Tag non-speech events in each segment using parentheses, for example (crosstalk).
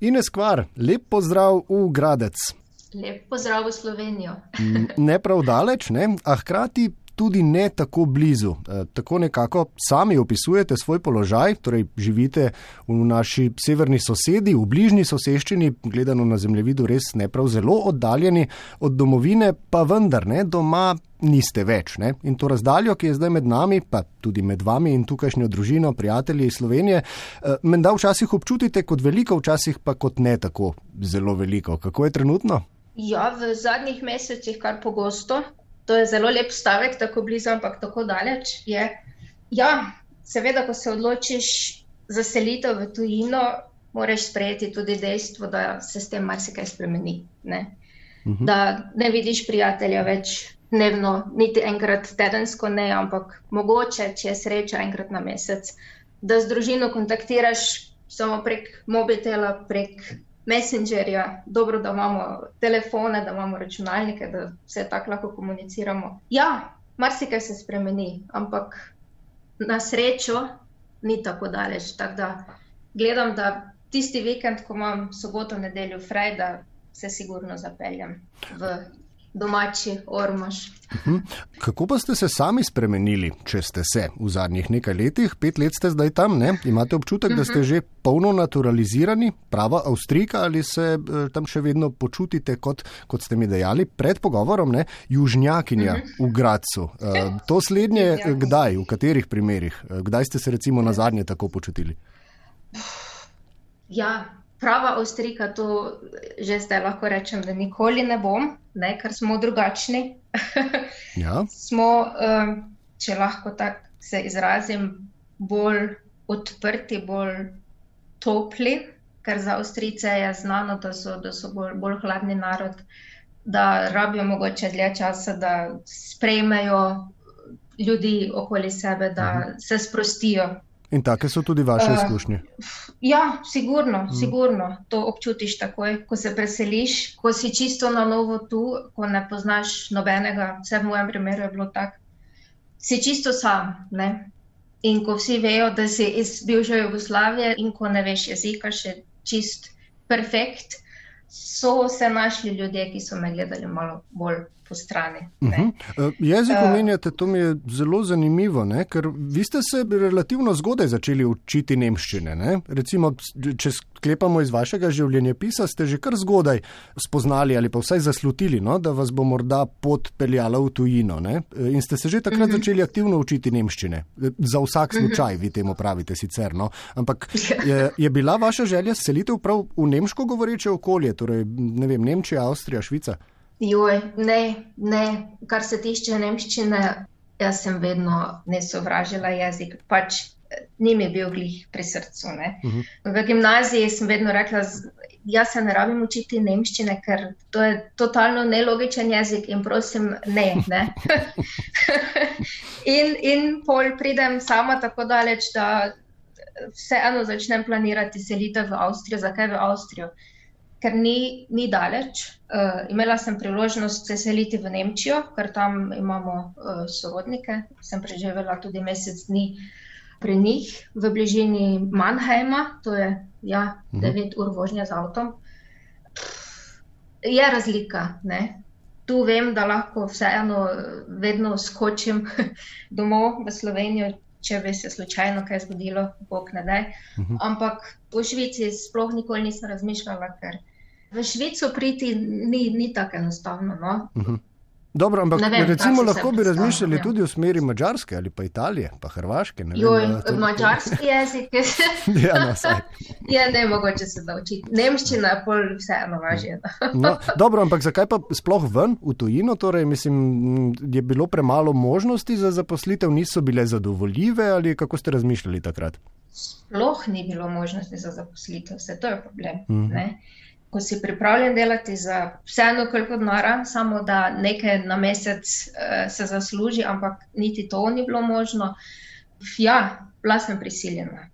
Ines Kvar, lep pozdrav v Gradec. Lep pozdrav v Slovenijo. ne prav daleč, ne? a hkrati tudi ne tako blizu. E, tako nekako sami opisujete svoj položaj, torej živite v naši severni sosedi, v bližnji soseščini, gledano na zemljevidu, res ne prav zelo oddaljeni od domovine, pa vendar ne doma. Niste več. Ne? In to razdaljo, ki je zdaj med nami, pa tudi med vami in tukajšnjo družino, prijatelji iz Slovenije, e, menda včasih občutite kot veliko, včasih pa kot ne tako zelo veliko. Kako je trenutno? Ja, v zadnjih mesecih kar pogosto, to je zelo lep stavek, tako blizu, ampak tako daleč. Je. Ja, seveda, ko se odločiš za selitev v tujino, moraš sprejeti tudi dejstvo, da se s tem marsikaj spremeni. Ne? Uh mhm. -huh. Da ne vidiš prijatelja več dnevno, niti enkrat tedensko, ne, ampak mogoče, če je sreča, enkrat na mesec. Da z družino kontaktiraš samo prek mobitela, prek messengerja, dobro, da imamo telefone, da imamo računalnike, da vse tako lahko komuniciramo. Ja, marsikaj se spremeni, ampak na srečo ni tako daleč. Tak da gledam, da tisti vikend, ko imam soboto, nedeljo, fraj, da se sigurno zapeljem v domači ormož. Mhm. Kako pa ste se sami spremenili, če ste se v zadnjih nekaj letih, pet let ste zdaj tam, ne? imate občutek, da ste mhm. že polno naturalizirani, prava Avstrika ali se eh, tam še vedno počutite, kot, kot ste mi dejali pred pogovorom, ne? južnjakinja mhm. v Gracu. Eh, to slednje, kdaj, v katerih primerih, eh, kdaj ste se recimo na zadnje tako počutili? Ja, prava Avstrika, to že zdaj lahko rečem, da nikoli ne bom, ne, ker smo drugačni. (laughs) ja. Smo, um, če lahko tako se izrazim, bolj odprti, bolj topli, ker za Avstrice je znano, da so, da so bolj, bolj hladni narod, da rabijo mogoče dlje časa, da sprejmejo ljudi okoli sebe, da uh mhm. -huh. se sprostijo. In take so tudi vaše uh, izkušnje? Ja, sigurno, mm. sigurno. To občutiš takoj, ko se preseliš, ko si čisto na novo tu, ko ne poznaš nobenega. Vse v mojem primeru je bilo tako. Si čisto sam. Ne? In ko vsi vejo, da si iz bivše Jugoslavije in ko ne veš jezika, še čist perfekt, so se našli ljudje, ki so me gledali malo bolj po strani. Uh -huh. uh, jezik eh, omenjate, to mi je zelo zanimivo, ne? ker vi ste se relativno zgodaj začeli učiti nemščine. Ne? Recimo, če sklepamo iz vašega življenjepisa, ste že kar zgodaj spoznali ali pa vsaj zaslutili, no? da vas bo morda pot peljala v tujino. Ne? In ste se že takrat uh mhm. -huh. začeli aktivno učiti nemščine. Za vsak mhm. slučaj, uh -huh. vi temu pravite sicer. No? Ampak (laughs) je, je bila vaša želja selitev prav v nemško govoreče okolje, torej ne vem, Nemčija, Avstrija, Švica? Joj, ne, ne, kar se tiče nemščine, jaz sem vedno ne sovražila jezik, pač ni mi bil glih pri srcu. Uh mhm. -huh. V gimnaziji sem vedno rekla, jaz se ne rabim učiti nemščine, ker to je totalno nelogičen jezik in prosim, ne. ne. (laughs) in, in pol pridem sama tako daleč, da vseeno začnem planirati selitev v Avstrijo. Zakaj v Avstrijo? Ker ni, ni daleč. Uh, imela sem priložnost se seliti v Nemčijo, ker tam imamo uh, sorodnike. Sem preživela tudi mesec dni pri njih v bližini Mannheima, to je ja, 9 mhm. ur vožnja z avtom. Je razlika. Ne? Tu vem, da lahko vseeno vedno skočim (laughs) domov v Slovenijo, če bi se slučajno kaj zgodilo, bog ne da. Mhm. Ampak v Švici sploh nikoli nisem razmišljala, ker v Švico priti ni, ni tako enostavno. No? Uh mhm. -huh. Dobro, ampak vem, recimo lahko bi razmišljali ja. tudi v smeri Mačarske ali pa Italije, pa Hrvaške. Ne Joj, vem, to... Mačarski jezik (laughs) ja, no, je ne mogoče se naučiti. Nemščina je pol vseeno važje. (laughs) no, dobro, ampak zakaj pa sploh ven v tujino? Torej, mislim, je bilo premalo možnosti za zaposlitev, niso bile zadovoljive ali kako ste razmišljali takrat? Sploh ni bilo možnosti za zaposlitev, vse to je problem. Uh mhm. Ko si pripravljen delati za vseeno, koliko denara, samo da nekaj na mesec uh, se zasluži, ampak niti to ni bilo možno. Ja, bila sem prisiljena.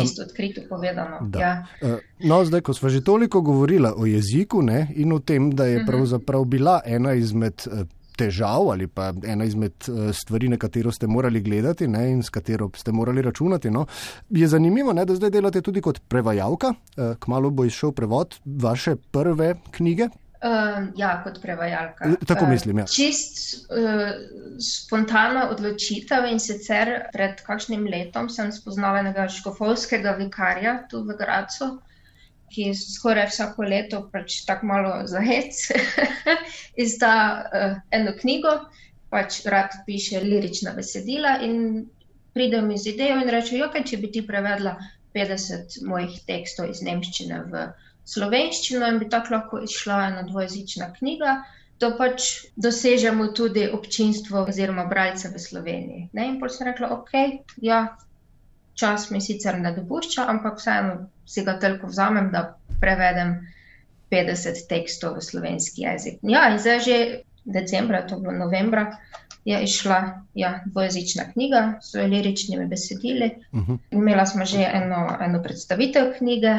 Čisto odkrito povedano. Ja. Eh, no, zdaj, ko smo že toliko govorili o jeziku ne, in o tem, da je mhm. pravzaprav bila ena izmed eh, težav ali pa ena izmed eh, stvari, na katero ste morali gledati ne, in s katero ste morali računati. No. Je zanimivo, ne, da zdaj delate tudi kot prevajalka. Eh, kmalo bo izšel prevod vaše prve knjige. Uh, ja, kot prevajalka. Tako mislim. Ja. Čist uh, spontana odločitev in sicer pred kakšnim letom sem spoznala enega škofovskega vikarja tu v Gracu, ki skoraj vsako leto pač tako malo zahec izda uh, eno knjigo, pač rad piše lirična besedila in pride mi z idejo in reče, jo, kaj če bi ti prevedla 50 mojih tekstov iz nemščine v slovenščino in bi tako lahko izšla ena dvojezična knjiga. To pač dosežemo tudi občinstvo oziroma bralce v Sloveniji. Ne? In potem sem rekla, ok, ja, čas mi sicer ne dopušča, ampak vseeno si ga toliko vzamem, da prevedem 50 tekstov v slovenski jezik. Ja, in zdaj že decembra, to bo novembra, je išla ja, dvojezična knjiga s liričnimi besedili. Uh mhm. -huh. Imela smo že eno, eno predstavitev knjige,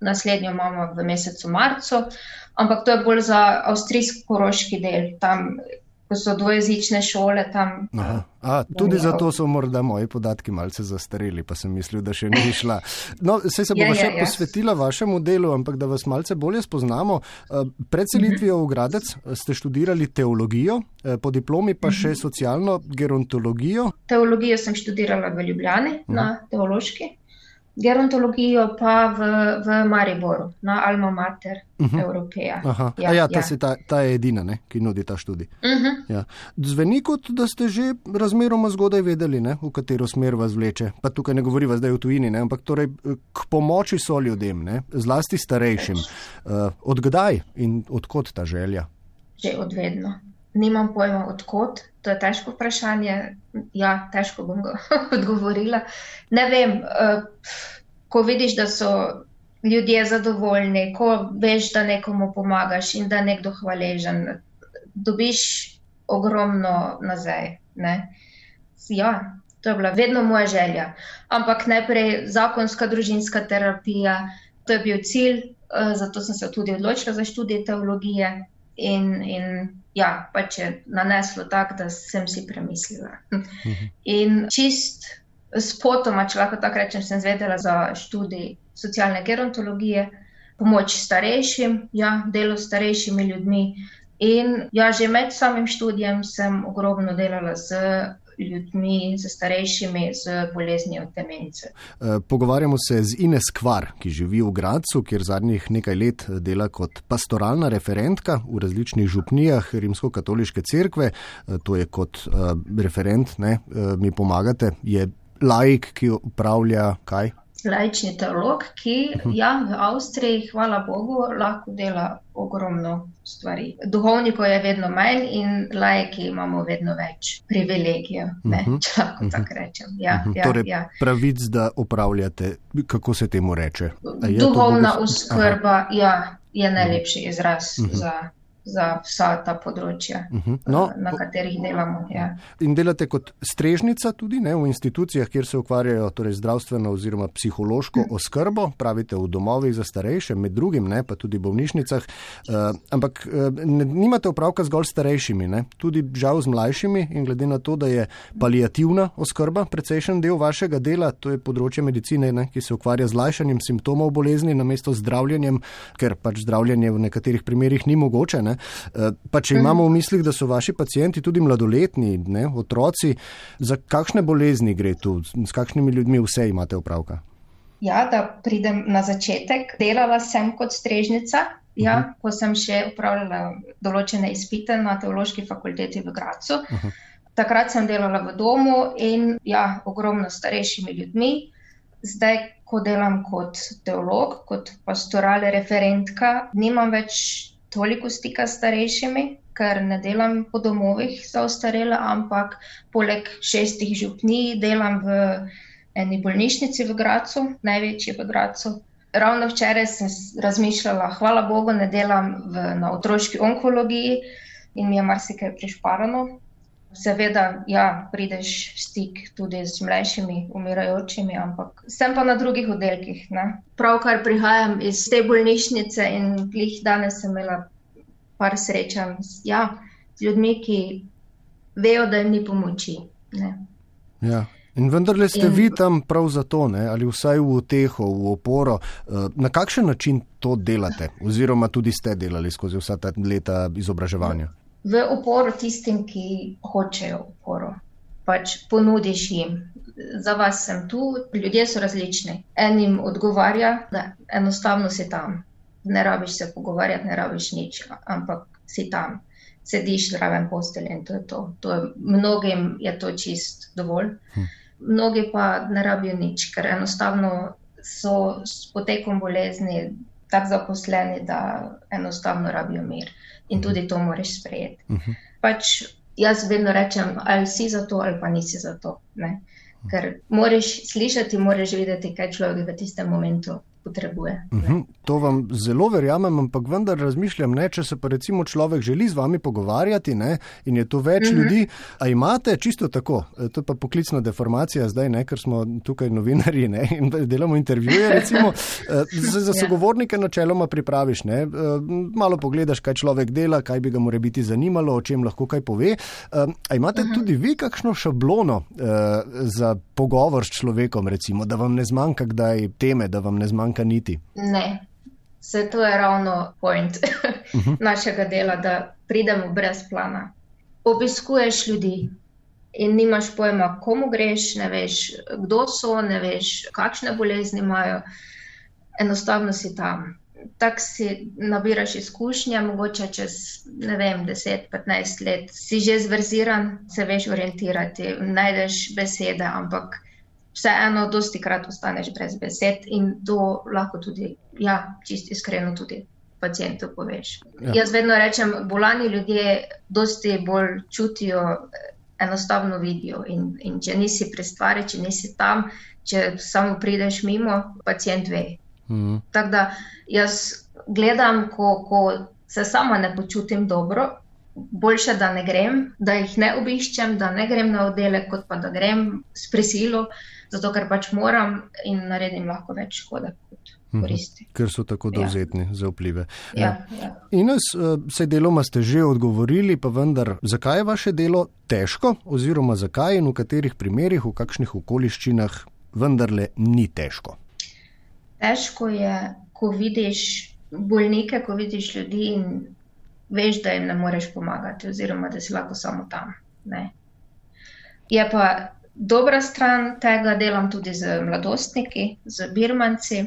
naslednjo imamo v mesecu marcu, ampak to je bolj za avstrijsko-koroški del. Tam ko so dvojezične šole tam. A, tudi zato so morda moji podatki malce zastareli, pa sem mislil, da še ni šla. No, se se bo ja, še ja, posvetila vašemu delu, ampak da vas malce bolje spoznamo. Eh, pred selitvijo v Gradec ste študirali teologijo, eh, po diplomi pa še socialno gerontologijo. Teologijo sem študirala v Ljubljani na teološki gerontologijo pa v, v Mariboru, na Alma Mater uh mhm. -huh. Evropeja. Ja, ja, ta, ja. Ta, ta je edina, ne, ki nudi ta študij. Uh mhm. -huh. ja. Zveni kot, da ste že razmeroma zgodaj vedeli, ne, v katero smer vas vleče. Pa tukaj ne govoriva zdaj v tujini, ne, ampak torej k pomoči so ljudem, ne, zlasti starejšim. Uh, odkdaj in odkot ta želja? Že odvedno. Nimam pojma, odkot. To je težko vprašanje. Ja, težko bom ga (laughs) odgovorila. Ne vem, uh, ko vidiš, da so ljudje zadovoljni, ko veš, da nekomu pomagaš in da je nekdo hvaležen, dobiš ogromno nazaj. Ne? Ja, to je bila vedno moja želja. Ampak najprej zakonska družinska terapija, to je bil cilj, uh, zato sem se tudi odločila za študij teologije. In, in ja, pač je naneslo tako, da sem si premislila. Mhm. In čist spotoma, če lahko tako rečem, sem zvedela za študij socialne gerontologije, pomoč starejšim, ja, delo s starejšimi ljudmi. In ja, že med samim študijem sem ogromno delala z ljudmi, z starejšimi, z boleznijo demence. E, pogovarjamo se z Ines Kvar, ki živi v Gracu, kjer zadnjih nekaj let dela kot pastoralna referentka v različnih župnijah Rimsko-katoliške cerkve. E, to je kot e, referent, ne, mi pomagate, je laik, ki upravlja kaj? Laični teolog, ki mhm. ja, v Avstriji, hvala Bogu, lahko dela ogromno stvari. Duhovnikov je vedno manj in laiki imamo vedno več privilegijev, ne, uh mhm. -huh. če lahko uh -huh. tako rečem. Ja, uh mhm. -huh. ja, torej, ja. pravic, da upravljate, kako se temu reče? Duhovna uskrba ja, je najlepši izraz uh -huh. za za vsa ta področja, uh mhm. -huh. no, na katerih delamo. Ja. In delate kot strežnica tudi ne, v institucijah, kjer se ukvarjajo torej zdravstveno oziroma psihološko uh mhm. -huh. oskrbo, pravite v domovih za starejše, med drugim, ne, pa tudi v bolnišnicah. Uh, ampak uh, ne, nimate upravka zgolj s starejšimi, ne, tudi žal z mlajšimi in glede na to, da je palijativna oskrba precejšen del vašega dela, to je področje medicine, ne, ki se ukvarja z lajšanjem simptomov bolezni namesto zdravljenjem, ker pač zdravljenje v nekaterih primerjih ni mogoče. Ne. Eh, pa če imamo v mislih, da so vaši pacijenti tudi mladoletni, ne, otroci, za kakšne bolezni gre tu, s kakšnimi ljudmi vse imate opravka? Ja, da pridem na začetek. Delala sem kot strežnica, ja, uh -huh. ko sem še upravljala določene izpite na teološki fakulteti v Gracu. Uh -huh. Takrat sem delala v domu in ja, ogromno starejšimi ljudmi. Zdaj, ko delam kot teolog, kot pastorale referentka, nimam več toliko stika s starejšimi, ker ne delam po domovih za ostarele, ampak poleg šestih župnij delam v eni bolnišnici v Gracu, največji v Gracu. Ravno včeraj sem razmišljala, hvala Bogu, ne delam v, na otroški onkologiji in mi je marsikaj prišparano. Seveda, ja, prideš v stik tudi z mlajšimi, umirajočimi, ampak sem pa na drugih oddelkih. Ne. Pravkar prihajam iz te bolnišnice in jih danes sem imela par srečanj. Ja, z ljudmi, ki vejo, da jim ni pomoči. Ja. In vendarle ste in, vi tam prav zato, ne? ali vsaj v uteho, v oporo. Eh, na kakšen način to delate, oziroma tudi ste delali skozi vsa ta leta izobraževanja? V oporo tistim, ki hočejo oporo. Pač ponudiš jim, za vas sem tu, ljudje so različni. Enim odgovarja, da enostavno si tam, ne rabiš se pogovarjati, ne rabiš nič, ampak si tam sediš zraven postelje in to je to. to je, mnogim je to čist dovolj, hm. mnogi pa ne rabijo nič, ker enostavno so s potekom bolezni tako zaposleni, da enostavno rabijo mir in tudi to moraš sprejeti. Mhm. Pač jaz vedno rečem, ali si za to ali pa nisi za to. Ne? Ker moraš slišati, moraš videti, kaj človek v tistem momentu potrebuje. Uh mhm, -huh. To vam zelo verjamem, ampak vendar razmišljam, ne, če se pa recimo človek želi z vami pogovarjati ne, in je to več uh mhm. -huh. ljudi, a imate čisto tako, e, to je pa poklicna deformacija zdaj, ne, ker smo tukaj novinari ne, in delamo intervjuje, recimo, e, za, za ja. sogovornike načeloma pripraviš, ne, e, malo pogledaš, kaj človek dela, kaj bi ga more biti zanimalo, o čem lahko kaj pove. A imate uh mhm. -huh. tudi vi kakšno šablono za pogovor s človekom, recimo, da vam ne zmanjka kdaj teme, da vam ne zmanjka manjka niti. Ne, se to je ravno point uh mhm. -huh. (laughs) našega dela, da pridemo brez plana. Obiskuješ ljudi in nimaš pojma, komu greš, ne veš, kdo so, ne veš, kakšne bolezni imajo. Enostavno si tam. Tako si nabiraš izkušnje, mogoče čez 10-15 let si že zverziran, se veš orientirati, najdeš besede, ampak vseeno, dosti krat ostaneš brez besed in to lahko tudi, ja, čist iskreno tudi. Pacijentu poveš. Ja. Jaz vedno rečem, bolani ljudje dosti bolj čutijo, enostavno vidijo. In, in če nisi pri stvari, če nisi tam, če samo prideš mimo, pacijent ve. Mhm. Tako da jaz gledam, ko, ko se sama ne počutim dobro, boljše, da ne grem, da jih ne obiščem, da ne grem na oddelek, kot pa da grem s prisilo zato ker pač moram in naredim lahko več škode kot mhm. koristi. Ker so tako ja. dovzetni ja. za vplive. Ja, ja. Ines, vse eh, deloma ste že odgovorili, pa vendar, zakaj je vaše delo težko oziroma zakaj in v katerih primerjih, v kakšnih okoliščinah vendarle ni težko? Težko je, ko vidiš bolnike, ko vidiš ljudi in veš, da jim ne moreš pomagati oziroma da si lahko samo tam. Ne. Je pa dobra stran tega, delam tudi z mladostniki, z birmanci.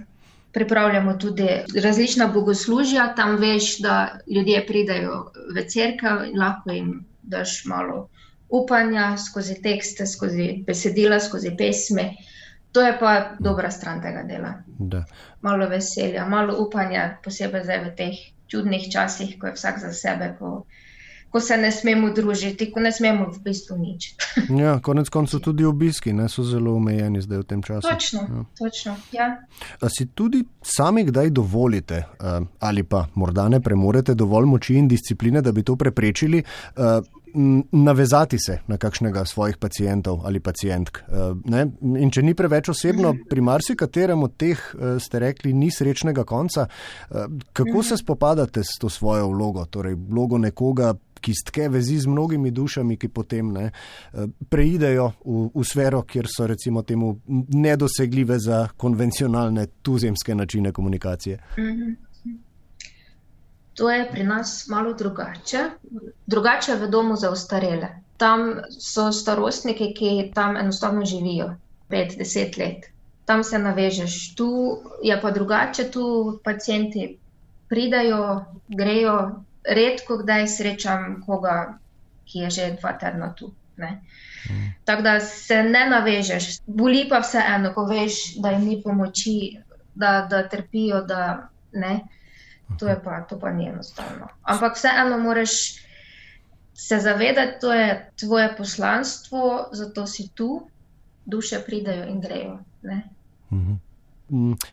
Pripravljamo tudi različna bogoslužja, tam veš, da ljudje pridajo v crkve in lahko jim daš malo upanja skozi tekste, skozi besedila, skozi pesmi. To je pa dobra stran tega dela. Da. Malo veselja, malo upanja, posebej zdaj v teh čudnih časih, ko je vsak za sebe. Ko ko se ne smemo družiti, ko ne smemo v bistvu nič. (laughs) ja, konec koncev tudi obiski ne, so zelo omejeni zdaj v tem času. Točno, ja. točno. Ja. A si tudi sami kdaj dovolite eh, ali pa morda ne premorete dovolj moči in discipline, da bi to preprečili? Eh, navezati se na kakšnega svojih pacijentov ali pacijentk. Eh, in če ni preveč osebno, pri marsikaterem od teh ste rekli, ni srečnega konca. Kako se spopadate s to svojo vlogo, torej vlogo nekoga, ki stke vezi z mnogimi dušami, ki potem ne, eh, preidejo v, v sfero, kjer so recimo temu nedosegljive za konvencionalne tuzemske načine komunikacije. Mhm. To je pri nas malo drugače. Drugače je v domu za ostarele. Tam so starostniki, ki tam enostavno živijo 5-10 let. Tam se navežeš, tu je pa drugače, tu pacijenti pridajo, grejo, redko kdaj srečam koga, ki je že dva tedna tu. Mm. Tako da se ne navežeš, boli pa vseeno, ko veš, da jim ni pomoči, da, da trpijo, da ne. To, pa, to pa ni enostavno. Ampak vseeno moraš se zavedati, da je to tvoje poslanstvo, zato si tu, duše pridajo in grejo. Mhm.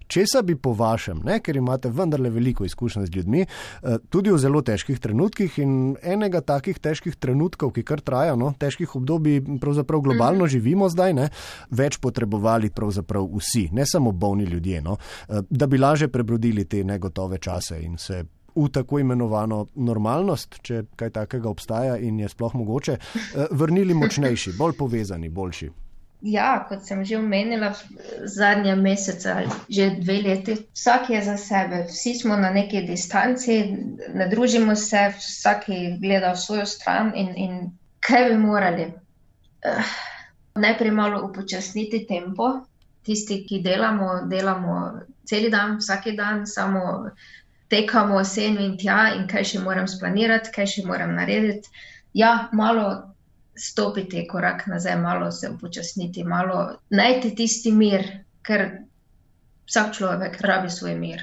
Česa bi po vašem, ne, ker imate vendarle veliko izkušenj z ljudmi, eh, tudi v zelo težkih trenutkih in enega takih težkih trenutkov, ki kar traja, no, težkih obdobij, pravzaprav globalno mhm. živimo zdaj, ne, več potrebovali pravzaprav vsi, ne samo bolni ljudje, no, eh, da bi laže prebrodili te negotove čase in se v tako imenovano normalnost, če kaj takega obstaja in je sploh mogoče, uh, vrnili močnejši, bolj povezani, boljši. Ja, kot sem že omenila, zadnje mesece ali že dve leti, vsak je za sebe, vsi smo na neki distanci, ne družimo se, vsak gleda v svojo stran in, in kaj bi morali. Uh, najprej malo upočasniti tempo, tisti, ki delamo, delamo cel dan, vsak dan, samo tekamo sen in tja, in kaj še moram splanirati, kaj še moram narediti. Ja, malo stopiti korak nazaj, malo se upočasniti, malo najti tisti mir, ker vsak človek rabi svoj mir.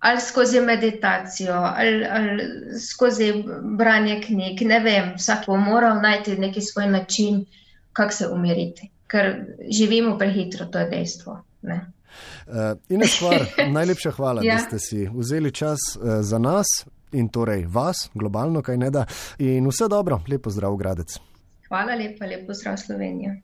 Ali skozi meditacijo, ali, ali skozi branje knjig, ne vem, vsak bo moral najti neki svoj način, kako se umiriti, ker živimo prehitro, to je dejstvo. Ne? Uh, Ines, hvala, (laughs) najlepša hvala, ja. da ste si vzeli čas uh, za nas in torej vas, globalno, kaj ne da. In vse dobro, lepo zdrav, Gradec. Hvala lepa, lepo zdrav Slovenija.